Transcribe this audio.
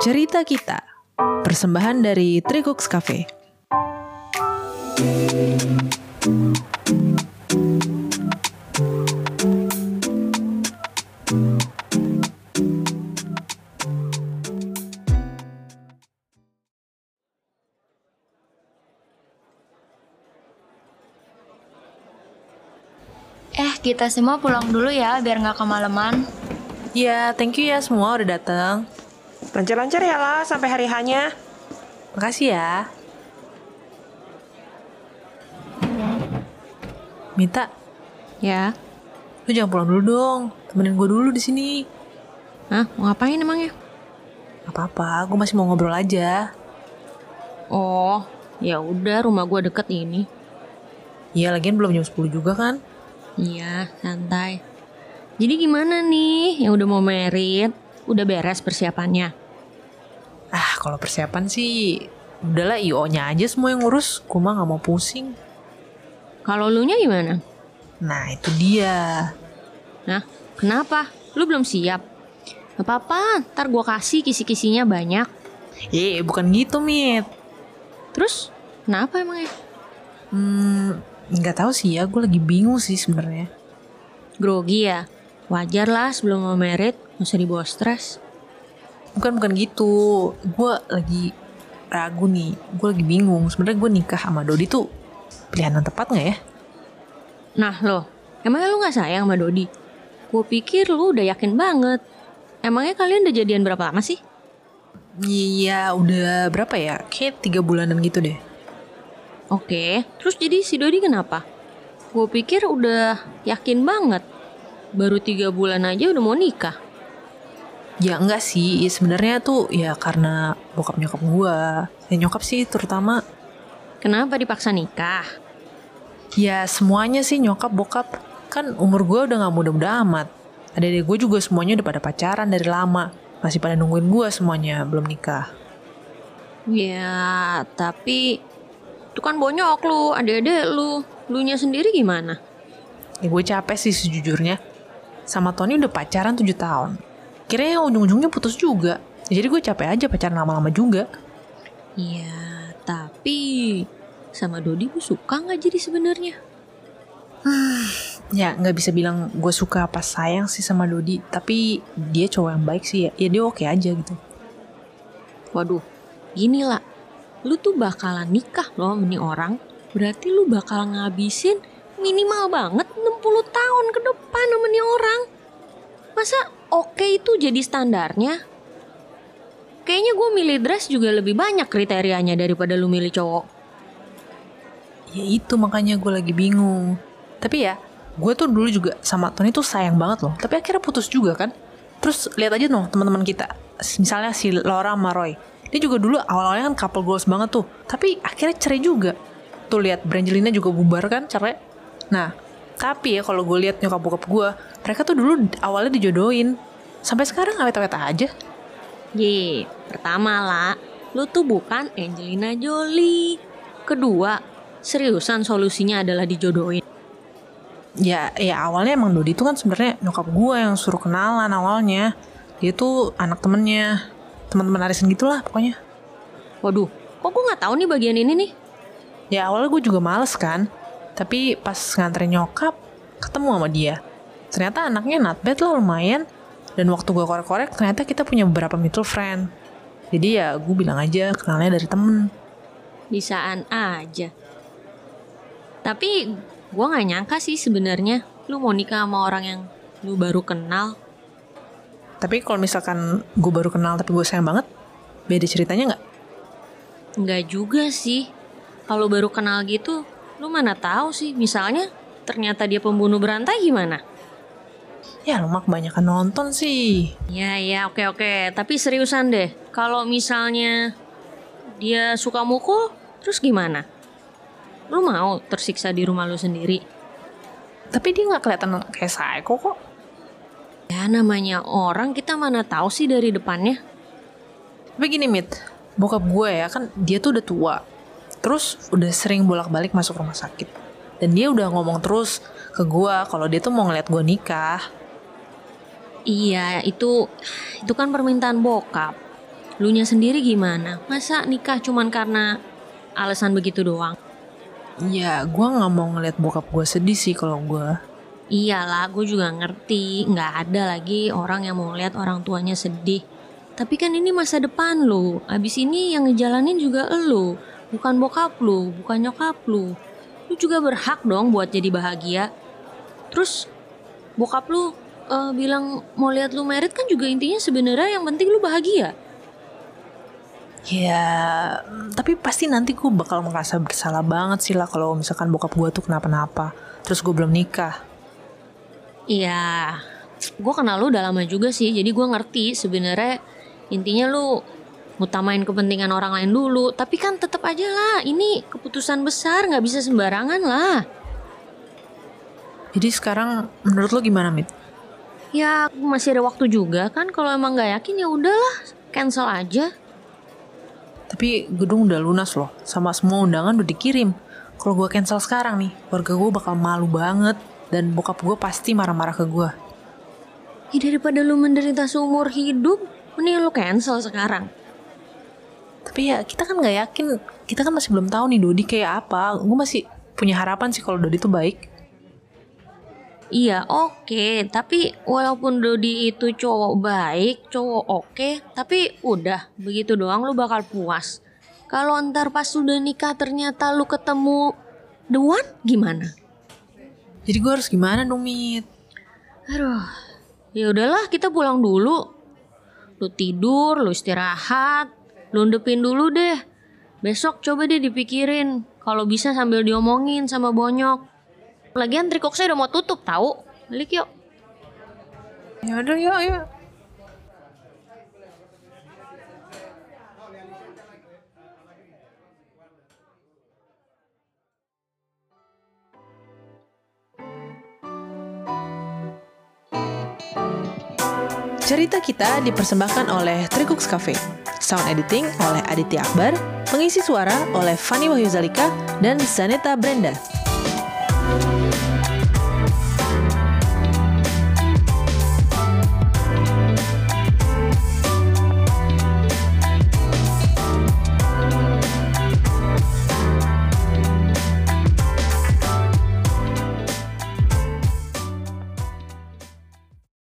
Cerita Kita Persembahan dari Tricooks Cafe kita semua pulang dulu ya, biar nggak kemalaman. Ya, thank you ya semua udah datang. Lancar-lancar ya lah sampai hari hanya. Makasih ya. Minta, Ya. lu jangan pulang dulu dong. Temenin gue dulu di sini. Hah? Mau ngapain emangnya? Apa-apa, gue masih mau ngobrol aja. Oh, ya udah rumah gua deket ini. Iya, lagian belum jam 10 juga kan? Iya, santai. Jadi gimana nih yang udah mau merit? Udah beres persiapannya? Ah, kalau persiapan sih udahlah IO-nya aja semua yang ngurus. Gue mah gak mau pusing. Kalau lu nya gimana? Nah, itu dia. Nah, kenapa? Lu belum siap? Gak apa-apa, ntar gua kasih kisi-kisinya banyak. Eh, bukan gitu, Mit. Terus, kenapa emangnya? Hmm, nggak tahu sih ya. Gue lagi bingung sih sebenarnya. Grogi ya? Wajar lah sebelum mau merit, gak usah dibawa stres. Bukan bukan gitu. Gue lagi ragu nih. Gue lagi bingung. Sebenarnya gue nikah sama Dodi tuh pilihan yang tepat nggak ya? Nah lo, emangnya lu gak sayang sama Dodi? Gue pikir lu udah yakin banget. Emangnya kalian udah jadian berapa lama sih? Iya, udah berapa ya? Kayak tiga bulanan gitu deh. Oke, terus jadi si Dodi kenapa? Gue pikir udah yakin banget. Baru tiga bulan aja udah mau nikah. Ya enggak sih, ya, sebenarnya tuh ya karena bokap nyokap gue. Ya nyokap sih terutama Kenapa dipaksa nikah? Ya semuanya sih nyokap bokap kan umur gue udah nggak muda-muda amat. Adik-adik gue juga semuanya udah pada pacaran dari lama. Masih pada nungguin gue semuanya belum nikah. Ya, tapi itu kan bonyok lu, adik-adik lu. Lu nya sendiri gimana? Ya gue capek sih sejujurnya. Sama Tony udah pacaran 7 tahun. Kira ujung-ujungnya putus juga. Ya, jadi gue capek aja pacaran lama-lama juga. Ya, tapi sama Dodi lu suka nggak jadi sebenarnya? Ya nggak bisa bilang gue suka apa sayang sih sama Dodi. Tapi dia cowok yang baik sih ya. Ya dia oke aja gitu. Waduh, gini lah. Lu tuh bakalan nikah loh nih orang. Berarti lu bakal ngabisin minimal banget 60 tahun ke depan sama orang. Masa oke itu jadi standarnya? Kayaknya gue milih dress juga lebih banyak kriterianya daripada lu milih cowok. Ya itu makanya gue lagi bingung. Tapi ya, gue tuh dulu juga sama Tony tuh sayang banget loh. Tapi akhirnya putus juga kan. Terus lihat aja dong teman-teman kita. Misalnya si Laura sama Roy. Dia juga dulu awal-awalnya kan couple goals banget tuh. Tapi akhirnya cerai juga. Tuh lihat Brangelina juga bubar kan cerai. Nah, tapi ya kalau gue lihat nyokap bokap gue, mereka tuh dulu awalnya dijodohin. Sampai sekarang awet-awet aja. Ye, pertama lah, lu tuh bukan Angelina Jolie. Kedua, seriusan solusinya adalah dijodohin. Ya, ya awalnya emang Dodi itu kan sebenarnya nyokap gue yang suruh kenalan awalnya. Dia tuh anak temennya, teman-teman arisan gitulah pokoknya. Waduh, kok gue nggak tahu nih bagian ini nih? Ya awalnya gue juga males kan, tapi pas nganterin nyokap, ketemu sama dia. Ternyata anaknya not bad lah lumayan. Dan waktu gue korek-korek, ternyata kita punya beberapa mutual friend. Jadi ya gue bilang aja kenalnya dari temen. Bisaan aja. Tapi gue nggak nyangka sih sebenarnya lu mau nikah sama orang yang lu baru kenal. Tapi kalau misalkan gue baru kenal tapi gue sayang banget, beda ceritanya nggak? Nggak juga sih. Kalau baru kenal gitu, lu mana tahu sih. Misalnya ternyata dia pembunuh berantai gimana? Ya lu mah kebanyakan nonton sih. Ya ya oke oke. Tapi seriusan deh. Kalau misalnya dia suka mukul, terus gimana? Lu mau tersiksa di rumah lu sendiri? Tapi dia nggak kelihatan kayak psycho kok. Ya namanya orang kita mana tahu sih dari depannya. Tapi gini Mit, bokap gue ya kan dia tuh udah tua. Terus udah sering bolak-balik masuk rumah sakit. Dan dia udah ngomong terus ke gue kalau dia tuh mau ngeliat gue nikah. Iya, itu itu kan permintaan bokap. Lu nya sendiri gimana? Masa nikah cuman karena alasan begitu doang? Ya, gue nggak mau ngeliat bokap gue sedih sih kalau gue. Iyalah, gue juga ngerti. Nggak ada lagi orang yang mau lihat orang tuanya sedih. Tapi kan ini masa depan lu. Abis ini yang ngejalanin juga lu. Bukan bokap lu, bukan nyokap lu. Lu juga berhak dong buat jadi bahagia. Terus bokap lu eh, bilang mau lihat lu merit kan juga intinya sebenarnya yang penting lu bahagia. Ya, tapi pasti nanti gue bakal merasa bersalah banget sih lah kalau misalkan bokap gue tuh kenapa-napa. Terus gue belum nikah. Iya, gue kenal lu udah lama juga sih, jadi gue ngerti sebenarnya intinya lu ngutamain kepentingan orang lain dulu. Tapi kan tetap aja lah, ini keputusan besar nggak bisa sembarangan lah. Jadi sekarang menurut lo gimana, Mit? Ya masih ada waktu juga kan, kalau emang nggak yakin ya udahlah, cancel aja. Tapi gedung udah lunas loh, sama semua undangan udah dikirim. Kalau gue cancel sekarang nih, warga gue bakal malu banget. Dan bokap gue pasti marah-marah ke gue. Ya daripada lu menderita seumur hidup, mending lu cancel sekarang. Tapi ya kita kan nggak yakin, kita kan masih belum tahu nih Dodi kayak apa. Gue masih punya harapan sih kalau Dodi tuh baik. Iya oke, tapi walaupun Dodi itu cowok baik, cowok oke, tapi udah begitu doang lu bakal puas. Kalau ntar pas sudah nikah ternyata lu ketemu the one gimana? Jadi gue harus gimana dong, Mit? Aduh, ya udahlah kita pulang dulu. Lu tidur, lu istirahat, lu undepin dulu deh. Besok coba deh dipikirin. Kalau bisa sambil diomongin sama Bonyok. Lagian trikok saya udah mau tutup tahu. Balik yuk. Ya udah, yuk, yuk. Cerita kita dipersembahkan oleh Tricux Cafe. Sound editing oleh Aditya Akbar, pengisi suara oleh Fanny Wahyu Zalika dan Zaneta Brenda.